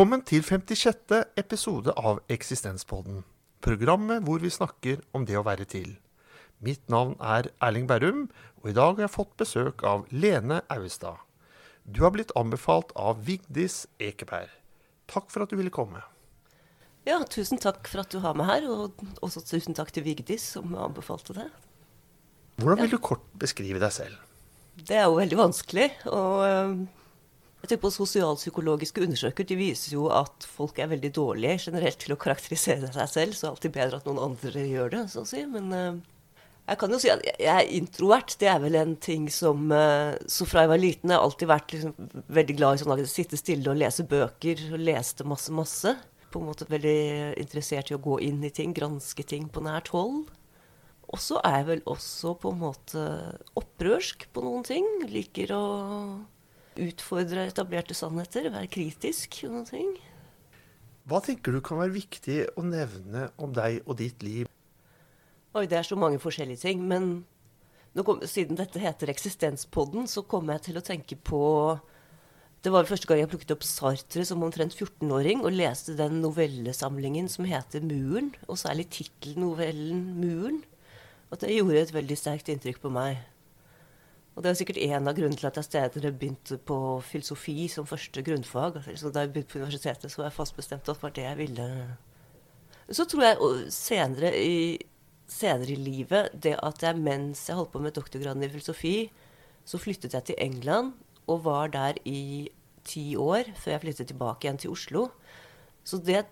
Velkommen til 56. episode av Eksistenspodden. Programmet hvor vi snakker om det å være til. Mitt navn er Erling Berrum, og i dag har jeg fått besøk av Lene Auestad. Du har blitt anbefalt av Vigdis Ekeberg. Takk for at du ville komme. Ja, tusen takk for at du har meg her, og også tusen takk til Vigdis som anbefalte det. Hvordan vil du kort beskrive deg selv? Det er jo veldig vanskelig. Og jeg tenker på Sosialpsykologiske undersøkelser de viser jo at folk er veldig dårlige generelt til å karakterisere seg selv, så det er alltid bedre at noen andre gjør det, så å si. Men uh, jeg kan jo si at jeg er introvert. Det er vel en ting som uh, Så fra jeg var liten, jeg har alltid vært liksom, veldig glad i sånn å sitte stille og lese bøker. Og leste masse, masse. På en måte veldig interessert i å gå inn i ting, granske ting på nært hold. Og så er jeg vel også på en måte opprørsk på noen ting. Liker å utfordre etablerte sannheter, være kritisk og noen ting. Hva tenker du kan være viktig å nevne om deg og ditt liv? Oi, det er så mange forskjellige ting. Men kom, siden dette heter Eksistenspodden, så kommer jeg til å tenke på Det var første gang jeg plukket opp Sartre som omtrent 14-åring og leste den novellesamlingen som heter Muren, og særlig tittelnovellen Muren. At det gjorde et veldig sterkt inntrykk på meg. Og det er sikkert en av grunnene til at jeg senere begynte på filosofi som første grunnfag. Så da jeg begynte på universitetet, så var jeg fast bestemt at det var det jeg ville. Så tror jeg senere i senere i livet det at jeg mens jeg holdt på med doktorgraden i filosofi, så flyttet jeg til England og var der i ti år før jeg flyttet tilbake igjen til Oslo. Så det,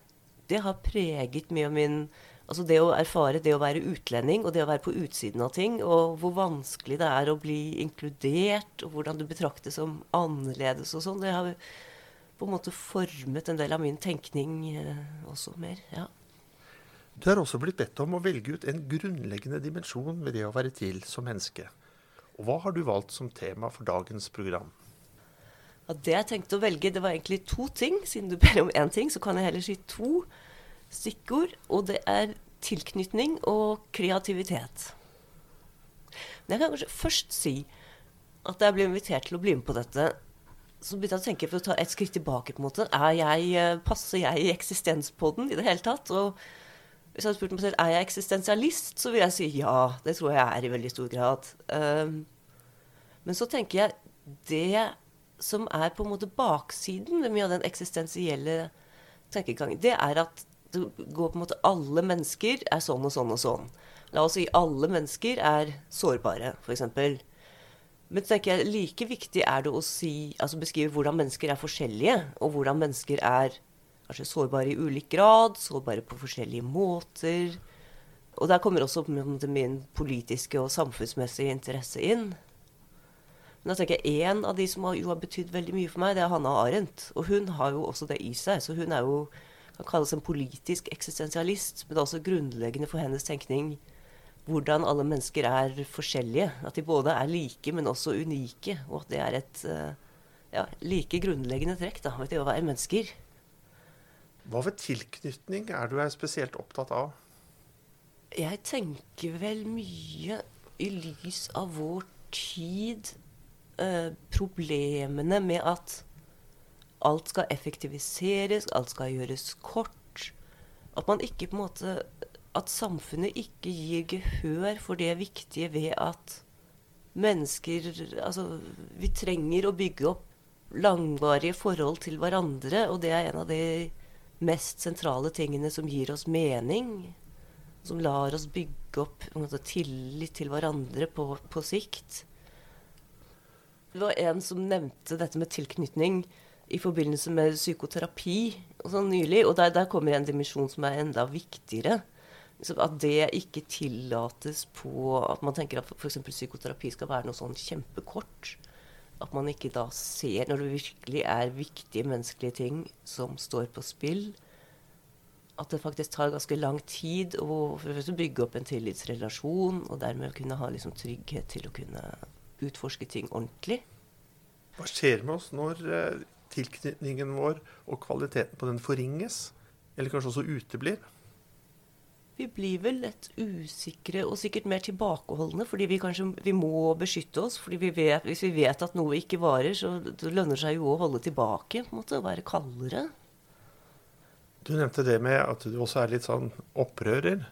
det har preget mye av min Altså det å erfare det å være utlending og det å være på utsiden av ting, og hvor vanskelig det er å bli inkludert, og hvordan du betraktes som annerledes og sånn, det har på en måte formet en del av min tenkning eh, også mer. ja. Du er også blitt bedt om å velge ut en grunnleggende dimensjon ved det å være til som menneske. Og hva har du valgt som tema for dagens program? Ja, det jeg tenkte å velge, det var egentlig to ting. Siden du ber om én ting, så kan jeg heller si to stikkord. Og det er tilknytning og kreativitet. Men jeg kan kanskje først si at jeg ble invitert til å bli med på dette, så begynte jeg å tenke for å ta et skritt tilbake. på en måte. Er jeg, Passer jeg i eksistenspodden i det hele tatt? Og hvis jeg hadde spurt meg selv er jeg eksistensialist, så vil jeg si ja. Det tror jeg er i veldig stor grad. Um, men så tenker jeg det som er på en måte baksiden ved mye av den eksistensielle tenkegangen, det er at det går på en måte alle mennesker er sånn og sånn og sånn. La oss si alle mennesker er sårbare, f.eks. Men tenker jeg, like viktig er det å si, altså beskrive hvordan mennesker er forskjellige, og hvordan mennesker er kanskje sårbare i ulik grad, sårbare på forskjellige måter. Og der kommer også min politiske og samfunnsmessige interesse inn. Men da tenker jeg En av de som har, jo har betydd veldig mye for meg, det er Hanna Arendt. Og hun har jo også det i seg. Så hun er jo kan kalles en politisk eksistensialist. Men det er også grunnleggende for hennes tenkning hvordan alle mennesker er forskjellige. At de både er like, men også unike. Og at det er et eh, ja, like grunnleggende trekk da, ved det å være mennesker. Hva ved tilknytning er du er spesielt opptatt av? Jeg tenker vel mye i lys av vår tid. Eh, problemene med at alt skal effektiviseres, alt skal gjøres kort. At man ikke på en måte At samfunnet ikke gir gehør for det viktige ved at mennesker Altså, vi trenger å bygge opp langvarige forhold til hverandre, og det er en av de mest sentrale tingene som gir oss mening. Som lar oss bygge opp måte, tillit til hverandre på, på, sikt. Det var en som nevnte dette med tilknytning i forbindelse med psykoterapi og sånn nylig. Og der, der kommer en dimensjon som er enda viktigere. At det ikke tillates på At man tenker at f.eks. psykoterapi skal være noe sånn kjempekort. At man ikke da ser, når det virkelig er viktige menneskelige ting som står på spill, at det faktisk tar ganske lang tid å bygge opp en tillitsrelasjon, og dermed kunne ha liksom trygghet til å kunne utforske ting ordentlig. Hva skjer med oss når eh, tilknytningen vår og kvaliteten på den forringes? Eller kanskje også uteblir? Vi blir vel litt usikre og sikkert mer tilbakeholdne, fordi vi kanskje vi må beskytte oss. fordi vi vet, Hvis vi vet at noe ikke varer, så det lønner seg jo å holde tilbake. på en måte, være kaldere. Du nevnte det med at du også er litt sånn opprører.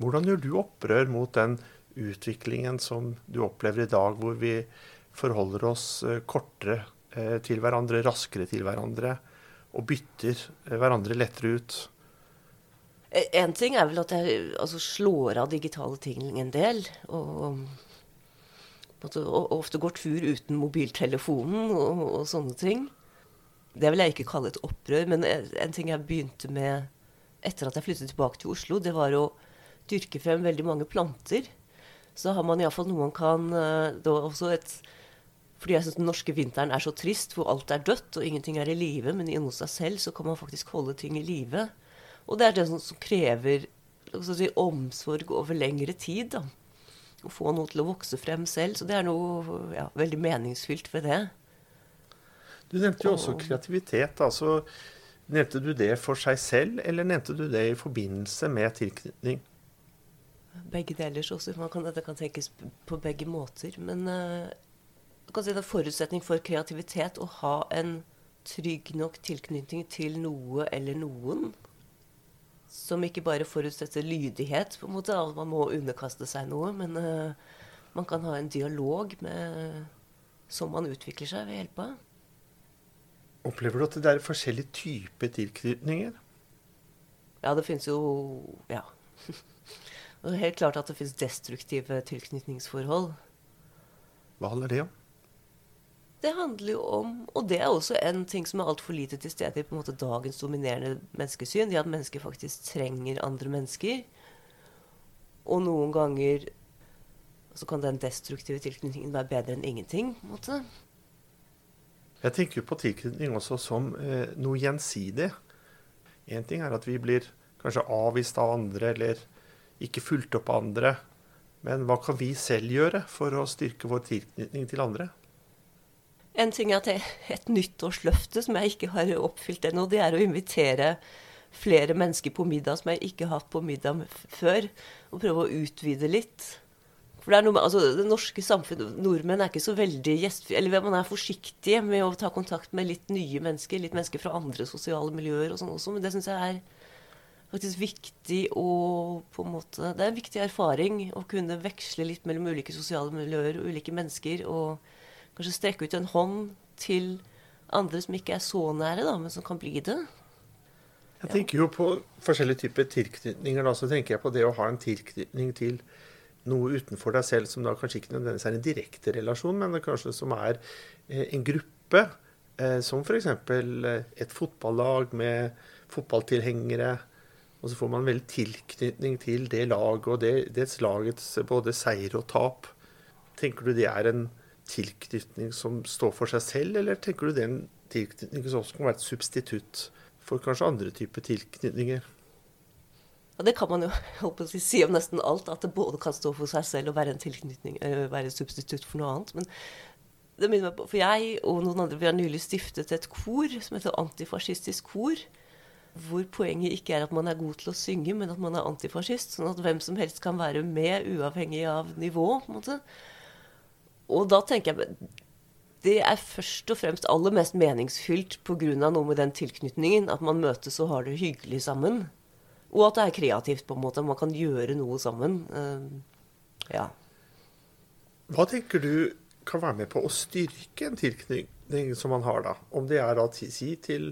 Hvordan gjør du opprør mot den utviklingen som du opplever i dag, hvor vi forholder oss eh, kortere til hverandre, raskere til hverandre, og bytter eh, hverandre lettere ut? En ting er vel at jeg altså, slår av digitale ting en del. Og, og ofte går tur uten mobiltelefonen og, og, sånne ting. Det vil jeg ikke kalle et opprør, men en ting jeg begynte med etter at jeg flyttet tilbake til Oslo, det var å dyrke frem veldig mange planter. Så har man iallfall noe man kan Det var også et fordi jeg syns den norske vinteren er så trist, hvor alt er dødt og ingenting er i live. Men inni seg selv så kan man faktisk holde ting i live. Og det er det som, som krever si, omsorg over lengre tid. da. Å få noe til å vokse frem selv. Så det er noe ja, veldig meningsfylt ved det. Du nevnte jo også kreativitet. altså Nevnte du det for seg selv, eller nevnte du det i forbindelse med tilknytning? Begge deler. Også. Man kan, det kan tenkes på begge måter. Men uh, kan si det er forutsetning for kreativitet å ha en trygg nok tilknytning til noe eller noen som ikke bare forutsetter lydighet, på en måte, at man må underkaste seg noe, men uh, man kan ha en dialog med, som man utvikler seg ved hjelp av. Opplever du at det er forskjellige typer tilknytninger? Ja, det fins jo Ja. det er helt klart at det fins destruktive tilknytningsforhold. Hva handler det om? Det handler jo om Og det er også en ting som er altfor lite til stede i på en måte dagens dominerende menneskesyn. Det at mennesker faktisk trenger andre mennesker. Og noen ganger så kan den destruktive tilknytningen være bedre enn ingenting. på en måte. Jeg tenker på tilknytning også som eh, noe gjensidig. Én ting er at vi blir kanskje avvist av andre, eller ikke fulgt opp av andre. Men hva kan vi selv gjøre for å styrke vår tilknytning til andre? En ting er at er et nyttårsløfte som jeg ikke har oppfylt ennå. Det er å invitere flere mennesker på middag som jeg ikke har hatt på middag før. Og prøve å utvide litt. For det med, altså, det norske samfunnet, Nordmenn er ikke så veldig gjestfrie. Eller man er forsiktige med å ta kontakt med litt nye mennesker. Litt mennesker fra andre sosiale miljøer og sånn også. Men det syns jeg er faktisk viktig å på en måte, Det er en viktig erfaring å kunne veksle litt mellom ulike sosiale miljøer og ulike mennesker. Og kanskje strekke ut en hånd til andre som ikke er så nære, da, men som kan bli det. Jeg tenker jo på forskjellige typer tilknytninger. Da, så tenker jeg på det å ha en tilknytning til noe utenfor deg selv som da kanskje ikke nødvendigvis er en direkte relasjon, men kanskje som er eh, en gruppe. Eh, som f.eks. Eh, et fotballag med fotballtilhengere. Og så får man veldig tilknytning til det laget og det, dets lagets både seier og tap. Tenker du det er en tilknytning som står for seg selv, eller tenker du det er en tilknytning som også kan være et substitutt for kanskje andre typer tilknytninger? Ja, Det kan man jo håper, si om nesten alt, at det både kan stå for seg selv og være en tilknytning, være substitutt for noe annet. Men det minner meg på, for jeg og noen andre vi har nylig stiftet et kor som heter Antifascistisk kor. Hvor poenget ikke er at man er god til å synge, men at man er antifascist. Sånn at hvem som helst kan være med, uavhengig av nivå. på en måte. Og da tenker jeg det er først og fremst aller mest meningsfylt pga. noe med den tilknytningen. At man møtes og har det hyggelig sammen. Og at det er kreativt, på en måte. Man kan gjøre noe sammen. Uh, ja. Hva tenker du kan være med på å styrke en tilknytning som man har, da? Om det er å si til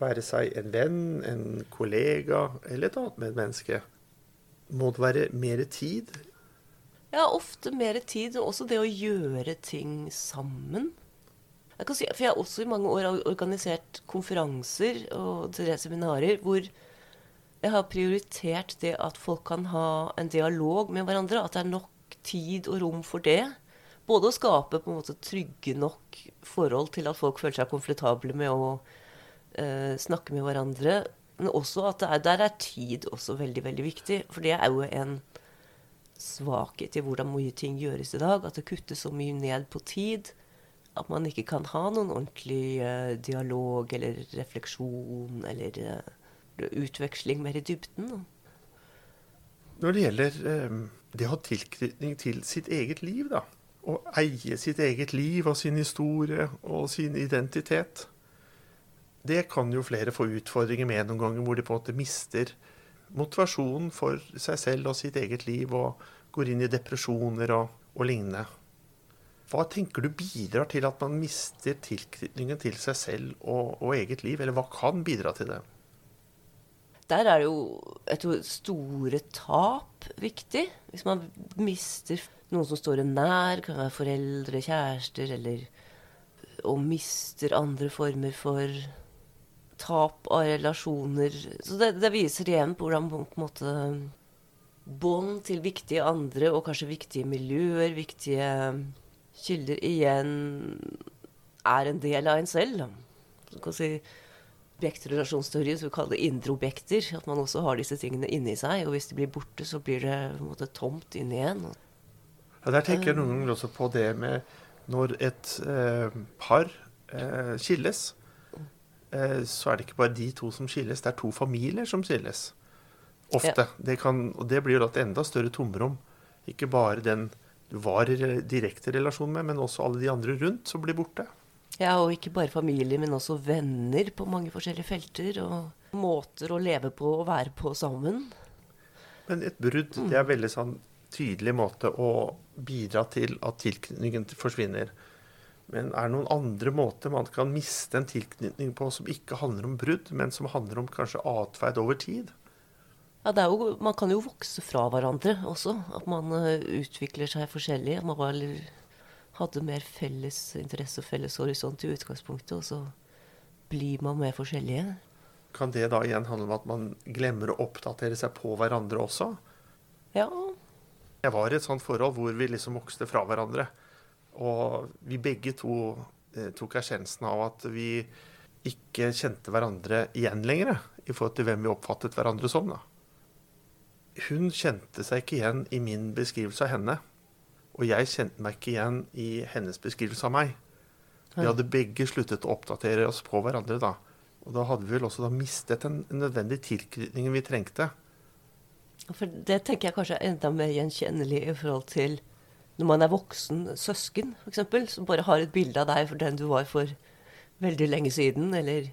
være seg en venn, en kollega eller et annet medmenneske. Må det være mer tid? Ja, ofte mer tid. Og også det å gjøre ting sammen. Jeg si, for jeg har også i mange år organisert konferanser og seminarer hvor jeg har prioritert det at folk kan ha en dialog med hverandre. At det er nok tid og rom for det. Både å skape på en måte trygge nok forhold til at folk føler seg komfortable med å eh, snakke med hverandre. Men også at er, der er tid også veldig, veldig viktig. For det er jo en svakhet i hvordan mye ting gjøres i dag. At det kuttes så mye ned på tid. At man ikke kan ha noen ordentlig uh, dialog eller refleksjon eller uh, utveksling mer i dybden. Når det gjelder uh, det å ha tilknytning til sitt eget liv, da. Å eie sitt eget liv og sin historie og sin identitet. Det kan jo flere få utfordringer med noen ganger, hvor de på en måte mister motivasjonen for seg selv og sitt eget liv og går inn i depresjoner og, og lignende. Hva tenker du bidrar til at man mister tilknytningen til seg selv og, og eget liv, eller hva kan bidra til det? Der er jo jeg tror, store tap viktig. Hvis man mister noen som står en nær, kan være foreldre, kjærester, eller Og mister andre former for tap av relasjoner. Så det, det viser igjen på hvordan på en måte bånd til viktige andre, og kanskje viktige miljøer, viktige kilder, igjen er en del av en selv. Så kan si objektrelasjonsteori som vi kaller det indre objekter. At man også har disse tingene inni seg. Og hvis de blir borte, så blir det på en måte, tomt inni igjen. Ja, Der tenker jeg noen ganger også på det med når et eh, par eh, skilles. Eh, så er det ikke bare de to som skilles, det er to familier som skilles. Ofte. Ja. Det kan, og det blir jo da et enda større tomrom. Ikke bare den du var i direkte relasjon med, men også alle de andre rundt som blir borte. Ja, og ikke bare familie, men også venner på mange forskjellige felter. Og måter å leve på og være på sammen. Men et brudd, det er en veldig sånn tydelig måte å bidra til at tilknytningen forsvinner. Men er det noen andre måter man kan miste en tilknytning på som ikke handler om brudd, men som handler om kanskje atferd over tid? Ja, jo, Man kan jo vokse fra hverandre også. At man uh, utvikler seg forskjellig. Man var hadde mer felles interesse og felles horisont i utgangspunktet, og så blir man mer forskjellige. Kan det da igjen handle om at man glemmer å oppdatere seg på hverandre også? Ja. Jeg var i et sånt forhold hvor vi liksom vokste fra hverandre. Og vi begge to eh, tok erkjennelsen av at vi ikke kjente hverandre igjen lenger i forhold til hvem vi oppfattet hverandre som. da. Hun kjente seg ikke igjen i min beskrivelse av henne. Og jeg kjente meg ikke igjen i hennes beskrivelse av meg. Vi hadde begge sluttet å oppdatere oss på hverandre da. Og da hadde vi vel også mistet den nødvendige tilknytningen vi trengte. For det tenker jeg kanskje er enda mer gjenkjennelig i forhold til når man er voksen søsken, f.eks., som bare har et bilde av deg for den du var for veldig lenge siden. Eller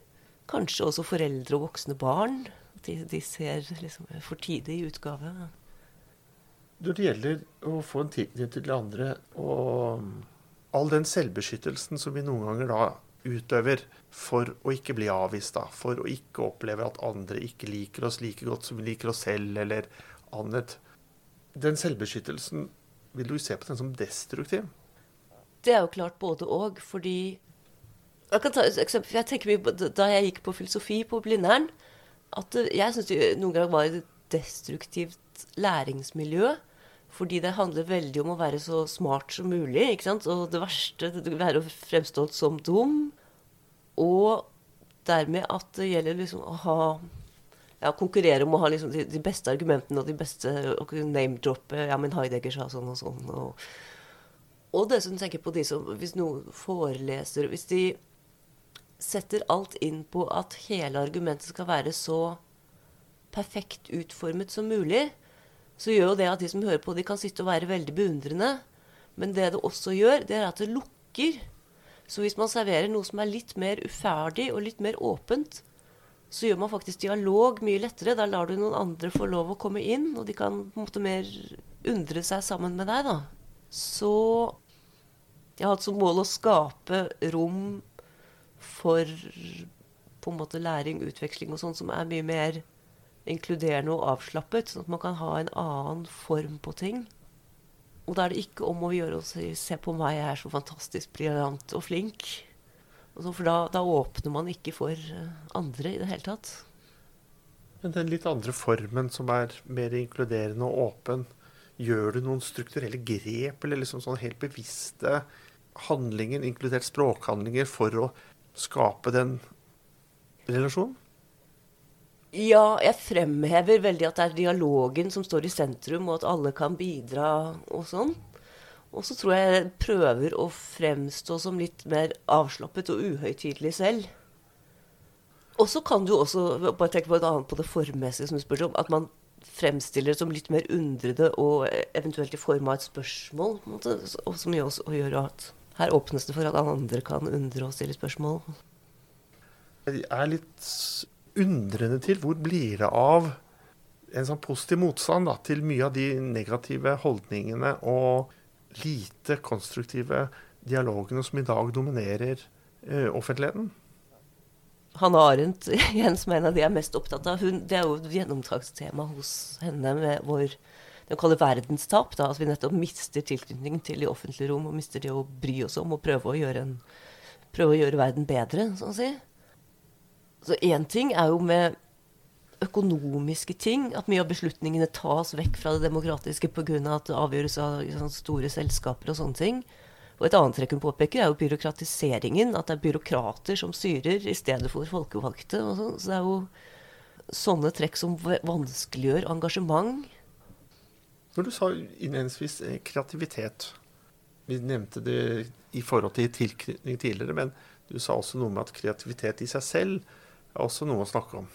kanskje også foreldre og voksne barn. De, de ser liksom i utgave. Når det gjelder å få en tilknytning til andre, og all den selvbeskyttelsen som vi noen ganger da utøver for å ikke bli avvist, da, for å ikke oppleve at andre ikke liker oss like godt som vi liker oss selv, eller annet. Den selvbeskyttelsen, vil du se på den som destruktiv? Det er jo klart både og, fordi Jeg kan ta et eksempel. Jeg tenker mye på, Da jeg gikk på filosofi på Blindern, at jeg syns det noen ganger var et destruktivt læringsmiljø. Fordi det handler veldig om å være så smart som mulig. ikke sant? Og det verste det være å fremstå som dum. Og dermed at det gjelder liksom å ha ja, konkurrere om å ha liksom de, de, beste argumentene og de beste og name-droppe Ja, men Heidegger sa sånn og sånn. Og, og dessuten tenker på de som Hvis noen foreleser Hvis de setter alt inn på at hele argumentet skal være så perfekt utformet som mulig, så gjør jo det at de som hører på, de kan sitte og være veldig beundrende. Men det det også gjør, det er at det lukker. Så hvis man serverer noe som er litt mer uferdig og litt mer åpent, så gjør man faktisk dialog mye lettere. Da lar du noen andre få lov å komme inn, og de kan på en måte mer undre seg sammen med deg, da. Så jeg har hatt som mål å skape rom for på en måte læring, utveksling og sånn, som er mye mer inkluderende og avslappet, sånn at man kan ha en annen form på ting. Og da er det ikke om å gjøre å 'se på meg, jeg er så fantastisk briljant og flink'. For da, da, åpner man ikke for eh, andre i det hele tatt. Men den litt andre formen som er mer inkluderende og åpen, gjør du noen strukturelle grep, eller liksom sånn helt bevisste handlinger, inkludert språkhandlinger, for å skape den relasjonen? Ja, jeg fremhever veldig at det er dialogen som står i sentrum, og at alle kan bidra og sånn. Og så tror jeg jeg prøver å fremstå som litt mer avslappet og uhøytidelig selv. Og så kan du også bare tenke på et annet på det formmessige som du spurte om, at man fremstiller det som litt mer undrede og eventuelt i form av et spørsmål. og som gjør, også, gjør at her åpnes det for at andre kan undre og stille spørsmål. Jeg er litt undrende til hvor blir det av en sånn positiv motstand da, til mye av de negative holdningene og lite konstruktive dialogene som i dag dominerer uh, offentligheten? Hanne Arendt igjen, som er en av de jeg er mest opptatt av, hun, det er jo et gjennomtakstema hos henne med vår det å kalle verdenstap. Da, at vi nettopp mister tilknytning til de offentlige rom og mister det å bry oss om og prøve å gjøre, en, prøve å gjøre verden bedre, sånn å si. Så én ting er jo med økonomiske ting, at mye av beslutningene tas vekk fra det demokratiske pga. at det avgjøres av sånn, store selskaper og sånne ting. Og et annet trekk hun påpeker, er jo byråkratiseringen. At det er byråkrater som styrer i stedet for folkevalgte. Sånn. Så det er jo sånne trekk som vanskeliggjør engasjement. Når du sa innledningsvis eh, kreativitet Vi nevnte det i forhold til tilknytning tidligere, men du sa også noe med at kreativitet i seg selv er også noe å snakke om.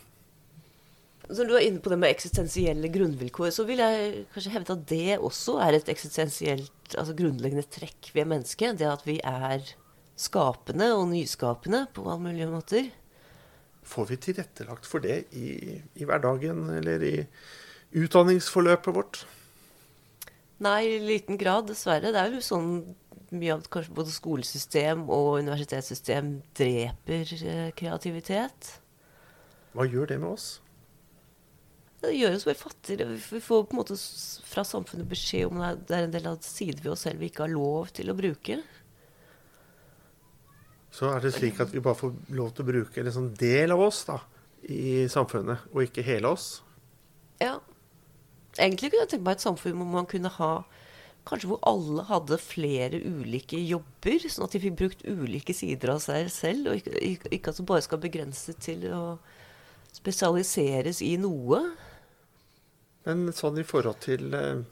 Når du er inne på det med eksistensielle grunnvilkår, så vil jeg kanskje hevde at det også er et eksistensielt, altså grunnleggende trekk ved mennesket. Det at vi er skapende og nyskapende på alle mulige måter. Får vi tilrettelagt for det i, i hverdagen eller i utdanningsforløpet vårt? Nei, i liten grad, dessverre. Det er jo sånn mye av kanskje både skolesystem og universitetssystem dreper eh, kreativitet. Hva gjør det med oss? Det gjør oss vel fattigere. Vi får på en måte fra samfunnet beskjed om at det er en del av sider ved oss selv vi ikke har lov til å bruke. Så er det slik at vi bare får lov til å bruke en sånn del av oss da, i samfunnet, og ikke hele oss? Ja. Egentlig kunne jeg tenke meg et samfunn hvor man kunne ha Kanskje hvor alle hadde flere ulike jobber, sånn at de fikk brukt ulike sider av seg selv, og ikke, ikke at det bare skal begrense til å spesialiseres i noe. Men sånn i forhold til eh,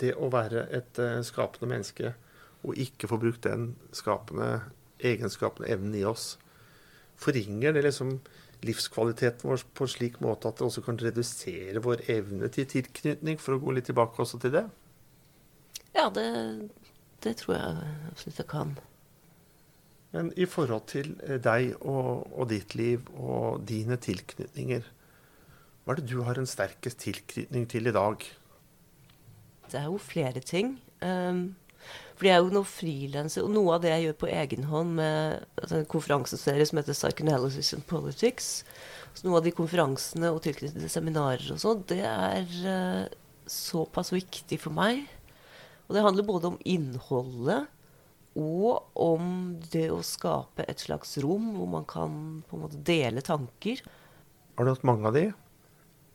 det å være et eh, skapende menneske og ikke få brukt den skapende egenskapen, evnen i oss, forringer det liksom livskvaliteten vår på en slik måte at det også kan redusere vår evne til tilknytning, for å gå litt tilbake også til det? Ja, det, det tror jeg absolutt det kan. Men i forhold til eh, deg og, og ditt liv og dine tilknytninger, hva er det du har en sterkest tilknytning til i dag? Det er jo flere ting. Um, for jeg er jo nå frilanser, og noe av det jeg gjør på egen hånd med altså, en konferanseserie som heter Psychoanalysis and Politics, så noe av de konferansene og tilknyttede seminarer og sånn, det er uh, såpass viktig for meg. Og det handler både om innholdet og om det å skape et slags rom hvor man kan på en måte dele tanker. Har du hatt mange av de?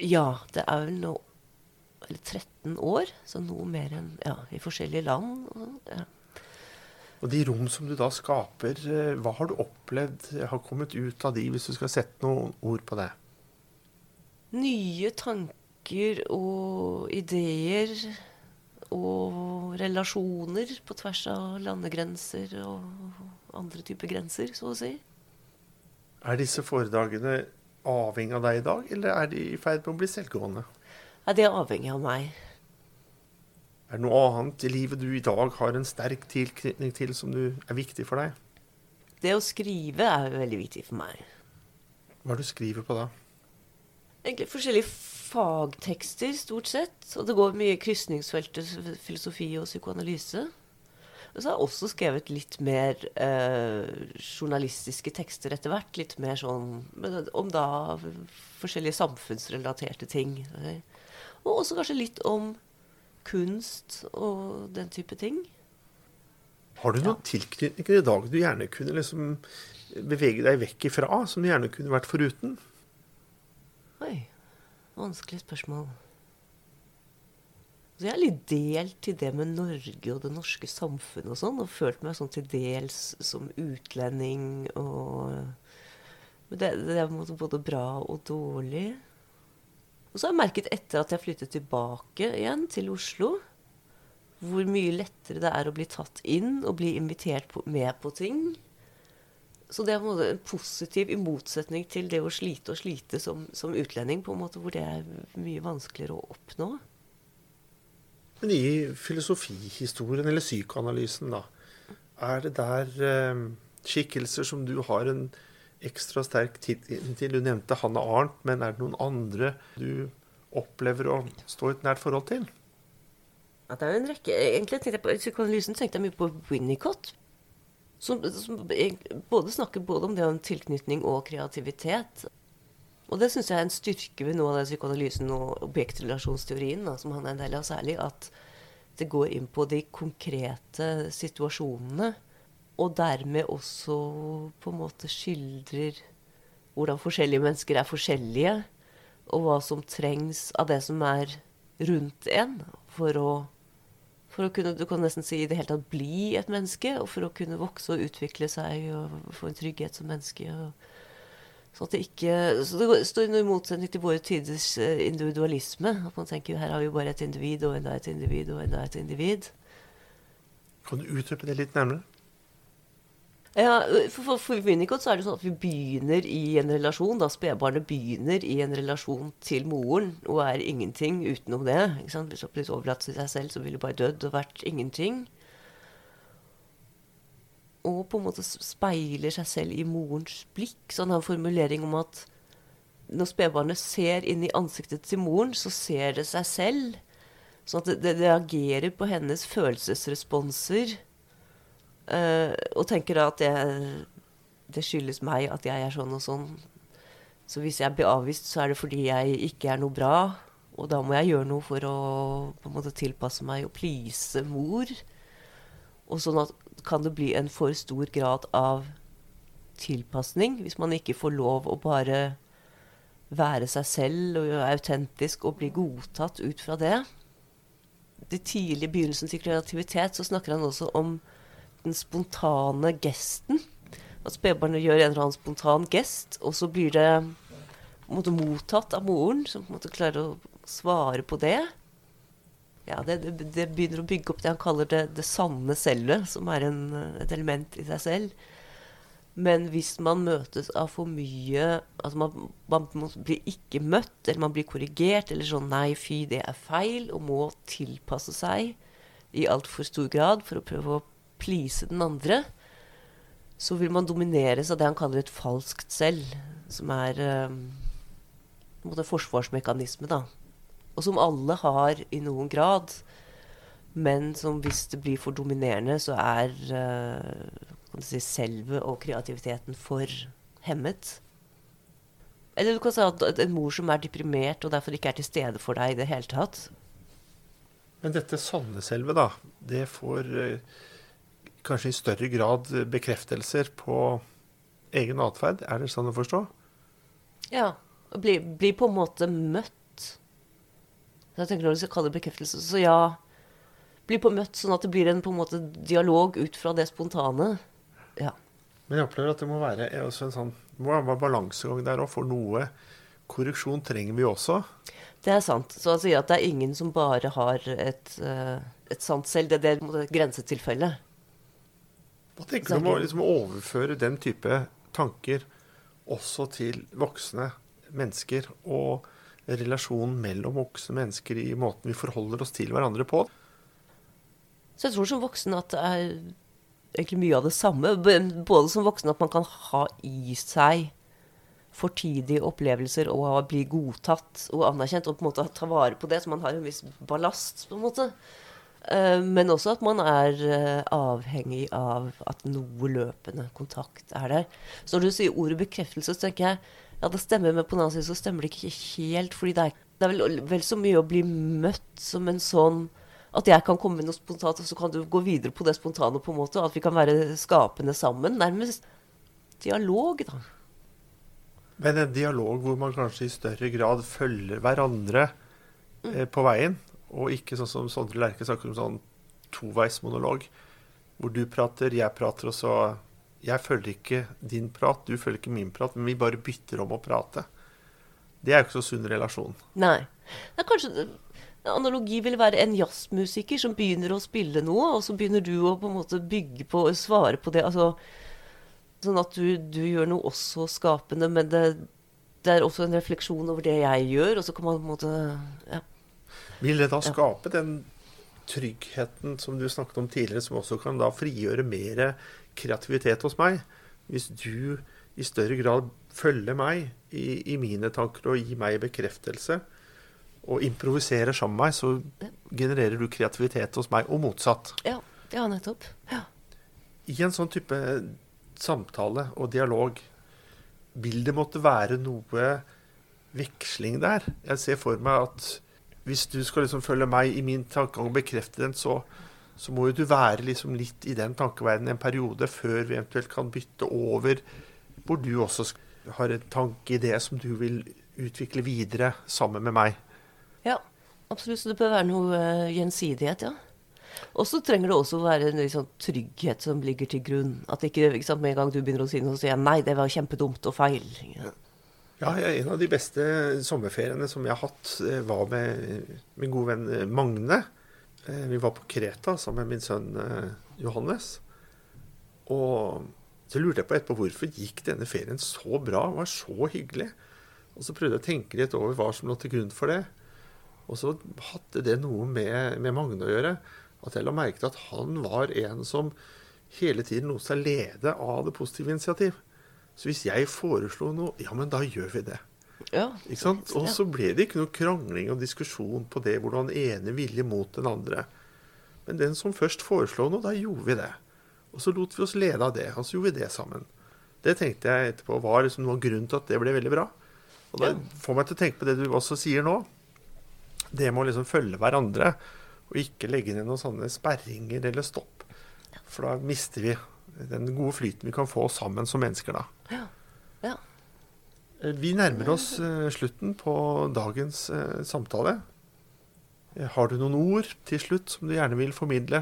Ja, det er vel nå eller 13 år, så noe mer enn ja, i forskjellige land. Ja. Og de rom som du da skaper, eh, hva har du opplevd har kommet ut av de, hvis du skal sette noen ord på det? Nye tanker og ideer og relasjoner på tvers av landegrenser og andre typer grenser, så å si. Er disse foredragene avhengig av deg i dag, eller er de i ferd med å bli selvgående? Ja, De er avhengig av meg. Er det noe annet i livet du i dag har en sterk tilknytning til som du, er viktig for deg? Det å skrive er veldig viktig for meg. Hva er det du skriver på da? Egentlig forskjellige fagtekster, stort sett. Og det går mye krysningsfeltet filosofi og psykoanalyse. Og så har jeg også skrevet litt mer eh, journalistiske tekster etter hvert. Litt mer sånn om da forskjellige samfunnsrelaterte ting. Og også kanskje litt om kunst og den type ting. Har du noen ja. tilknytninger i dag du gjerne kunne liksom bevege deg vekk ifra, som du gjerne kunne vært foruten? Oi. Vanskelig spørsmål. Så jeg er litt delt til det med Norge og det norske samfunnet og sånn, og følt meg sånn til dels som utlending og det, det er både bra og dårlig. Og så har jeg merket etter at jeg flyttet tilbake igjen til Oslo, hvor mye lettere det er å bli tatt inn og bli invitert på, med på ting. Så det er på en måte en positiv i motsetning til det å slite og slite som, som utlending, på en måte hvor det er mye vanskeligere å oppnå. Men i filosofihistorien, eller psykoanalysen, da, er det der eh, skikkelser som du har en ekstra sterk tilknytning til? Du nevnte Hanne Arnt, men er det noen andre du opplever å stå et nært forhold til? Ja, det er jo en rekke Egentlig tenkte jeg på psykoanalysen tenkte jeg mye på Winnicott. Som, som både snakker både om det om tilknytning og kreativitet. Og det syns jeg er en styrke ved noe av den psykoanalysen og objektrelasjonsteorien, da, som han er en del av særlig, at det går inn på de konkrete situasjonene. Og dermed også på en måte skildrer hvordan forskjellige mennesker er forskjellige, og hva som trengs av det som er rundt en for å, for å kunne du kan nesten si i det hele tatt bli et menneske, og for å kunne vokse og utvikle seg og få en trygghet som menneske. og så, det ikke, så det står i motsetning til våre tiders eh, individualisme. At man tenker her har vi bare et individ, og enda et individ, og enda et individ. Kan du utdype det litt nærmere? Ja, for, for, Winnicott så er det sånn at vi begynner i en relasjon. da Spedbarnet begynner i en relasjon til moren og er ingenting utenom det. Hvis det blir overlatt til seg selv, så ville det bare dødd og vært ingenting. Og på en måte speiler seg selv i morens blikk. Så han har en formulering om at når spedbarnet ser inn i ansiktet til moren, så ser det seg selv. Sånn at det, det reagerer på hennes følelsesresponser Uh, og tenker da at det, det, skyldes meg at jeg er sånn og sånn. Så hvis jeg blir avvist, så er det fordi jeg ikke er noe bra. Og da må jeg gjøre noe for å på en måte tilpasse meg og please mor. Og sånn at kan det bli en for stor grad av tilpasning hvis man ikke får lov å bare være seg selv og være autentisk og bli godtatt ut fra det. Det tidlige begynnelsen til kreativitet så snakker han også om den spontane gesten. At spedbarnet gjør en eller annen spontan gest, og så blir det måte, mottatt av moren, som på en måte klarer å svare på det. Ja, det, det, begynner å bygge opp det han kaller det, det sanne selvet, som er en, et element i seg selv. Men hvis man møtes av for mye Altså man, man, blir ikke møtt, eller man blir korrigert, eller sånn 'nei, fy, det er feil', og må tilpasse seg i altfor stor grad for å prøve å please den andre, så vil man domineres av det han kaller et falskt selv, som er um, en forsvarsmekanisme, da. Og som alle har i noen grad, men som hvis det blir for dominerende, så er uh, si, selve og kreativiteten for hemmet. Eller du kan si at en mor som er deprimert og derfor ikke er til stede for deg i det hele tatt. Men dette sanne selve, da, det får uh kanskje i større grad bekreftelser på egen atferd. Er det sånn å forstå? Ja. Blir bli på en måte møtt. Jeg tenker Når du skal kalle det bekreftelse, så ja. Bli på møtt sånn at det blir en på en måte dialog ut fra det spontane. Ja. Men jeg opplever at det må være en sånn, må være balansegang der òg. For noe korreksjon trenger vi også. Det er sant. Så jeg sier at det er ingen som bare har et, eh, et sant selv. Det er det grensetilfelle. Hva tenker du om å liksom overføre den type tanker også til voksne mennesker, og relasjonen mellom voksne mennesker i måten vi forholder oss til hverandre på? Så jeg tror som voksen at det er egentlig mye av det samme. Både som voksen at man kan ha i seg fortidige opplevelser og bli godtatt og anerkjent, og på en måte ta vare på det, så man har en viss ballast. på en måte. Eh, men også at man er eh, avhengig av at noe løpende kontakt er der. Så når du sier ordet bekreftelse, så tenker jeg ja, det stemmer, men på den annen side så stemmer det ikke helt. fordi det er, det er vel, vel, så mye å bli møtt som en sånn At jeg kan komme med noe spontant, og så kan du gå videre på det spontane, på en måte. At vi kan være skapende sammen. Nærmest dialog, da. Men en dialog hvor man kanskje i større grad følger hverandre mm. eh, på veien? Og ikke sånn som Sondre Lerche snakker om sånn toveismonolog, hvor du prater, jeg prater, og så Jeg følger ikke din prat, du følger ikke min prat, men vi bare bytter om å prate. Det er jo ikke så sunn relasjon. Nei. Det er kanskje Analogi vil være en jazzmusiker som begynner å spille noe, og så begynner du å på en måte bygge på og svare på det. Altså Sånn at du, du gjør noe også skapende, men det, det, er også en refleksjon over det jeg gjør. Og så kan man på en måte ja. Vil det da skape ja. den tryggheten som du snakket om tidligere, som også kan da frigjøre mer kreativitet hos meg? Hvis du i større grad følger meg i, i mine tanker og gir meg bekreftelse, og improviserer sammen med meg, så genererer du kreativitet hos meg, og motsatt. Ja, ja nettopp. Ja. I en sånn type samtale og dialog, vil det måtte være noe veksling der? Jeg ser for meg at hvis du skal liksom følge meg i min tankegang og bekrefte den, så, så må jo du være liksom litt i den tankeverdenen en periode før vi eventuelt kan bytte over, hvor du også har en tanke i det som du vil utvikle videre sammen med meg. Ja, absolutt. Så det bør være noe uh, gjensidighet, ja. Og så trenger det også være en liksom, trygghet som ligger til grunn. At ikke, ikke sant, med en gang du begynner å si noe, så sier jeg nei, det var kjempedumt og feil. Ja. Ja, En av de beste sommerferiene som jeg har hatt, eh, var med min gode venn eh, Magne. Vi var på Kreta sammen med min sønn Johannes. Og så lurte jeg på etterpå hvorfor gikk denne ferien så bra? Var så hyggelig. Og så prøvde jeg å tenke litt over hva som lå til grunn for det. Og så hadde det noe med, med Magne å gjøre. At jeg la merke til at han var en som hele tiden lot seg lede av det positive initiativ. Så hvis jeg foreslo noe, ja, men da gjør vi det. Ja, ikke sant? Og så ble det ikke noe krangling og diskusjon på det hvordan ene ville mot den andre. Men den som først foreslo noe, da gjorde vi det. Og så lot vi oss lede av det. Og så gjorde vi det sammen. Det tenkte jeg etterpå var liksom noe av grunnen til at det ble veldig bra. Og det får meg til å tenke på det du også sier nå det med å liksom følge hverandre, og ikke legge ned noen sånne sperringer eller stopp. For da mister vi den gode flyten vi kan få sammen som mennesker da. Ja. Ja. Eh, vi nærmer oss uh, slutten på dagens uh, samtale. Har du noen ord til slutt som du gjerne vil formidle?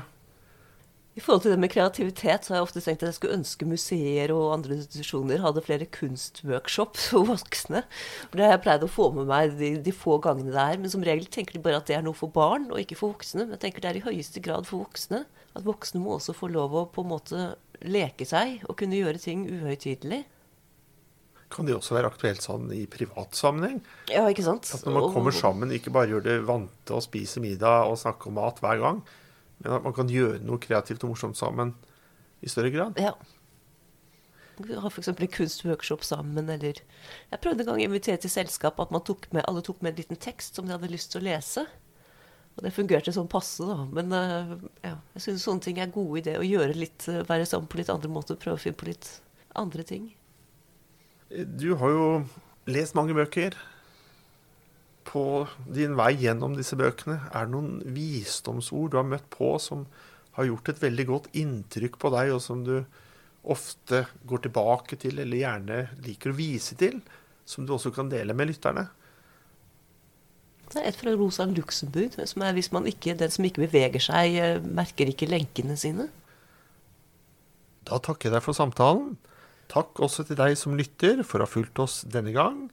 I forhold til det med kreativitet så har jeg ofte tenkt at jeg skulle ønske museer og andre institusjoner hadde flere kunstworkshops for voksne. For det har jeg pleid å få med meg de, de, få gangene det er. Men som regel tenker de bare at det er noe for barn, og ikke for voksne. Men jeg tenker det er i høyeste grad for voksne. At voksne må også få lov å på en måte leke seg og kunne gjøre ting uhøytidelig. Kan det også være aktuelt sånn i privat sammenheng? Ja, ikke sant? At når man kommer sammen, ikke bare gjør det vante å spise middag og snakke om mat hver gang, men at man kan gjøre noe kreativt og morsomt sammen i større grad. Ja. Ha f.eks. en kunstworkshop sammen, eller Jeg prøvde en gang å invitere til selskap at tok med, alle tok med en liten tekst som de hadde lyst til å lese. Og det fungerte sånn passe, da. Men uh, ja, jeg syns sånne ting er gode ideer. Å gjøre litt, uh, være sammen på litt andre måter. Prøve å finne på litt andre ting. Du har jo lest mange bøker på din vei gjennom disse bøkene? Er det noen visdomsord du har møtt på som har gjort et veldig godt inntrykk på deg, og som du ofte går tilbake til, eller gjerne liker å vise til, som du også kan dele med lytterne? Det er et fra Rosa Luxemburg, som er hvis man ikke, den som ikke beveger seg, eh, merker ikke lenkene sine. Da takker jeg deg for samtalen. Takk også til deg som lytter for å ha fulgt oss denne gang.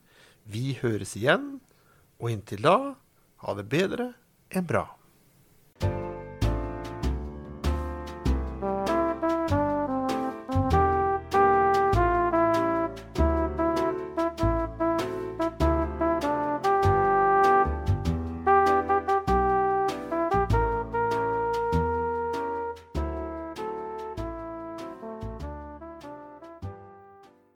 Vi høres igjen. Og inntil da, ha det bedre enn bra.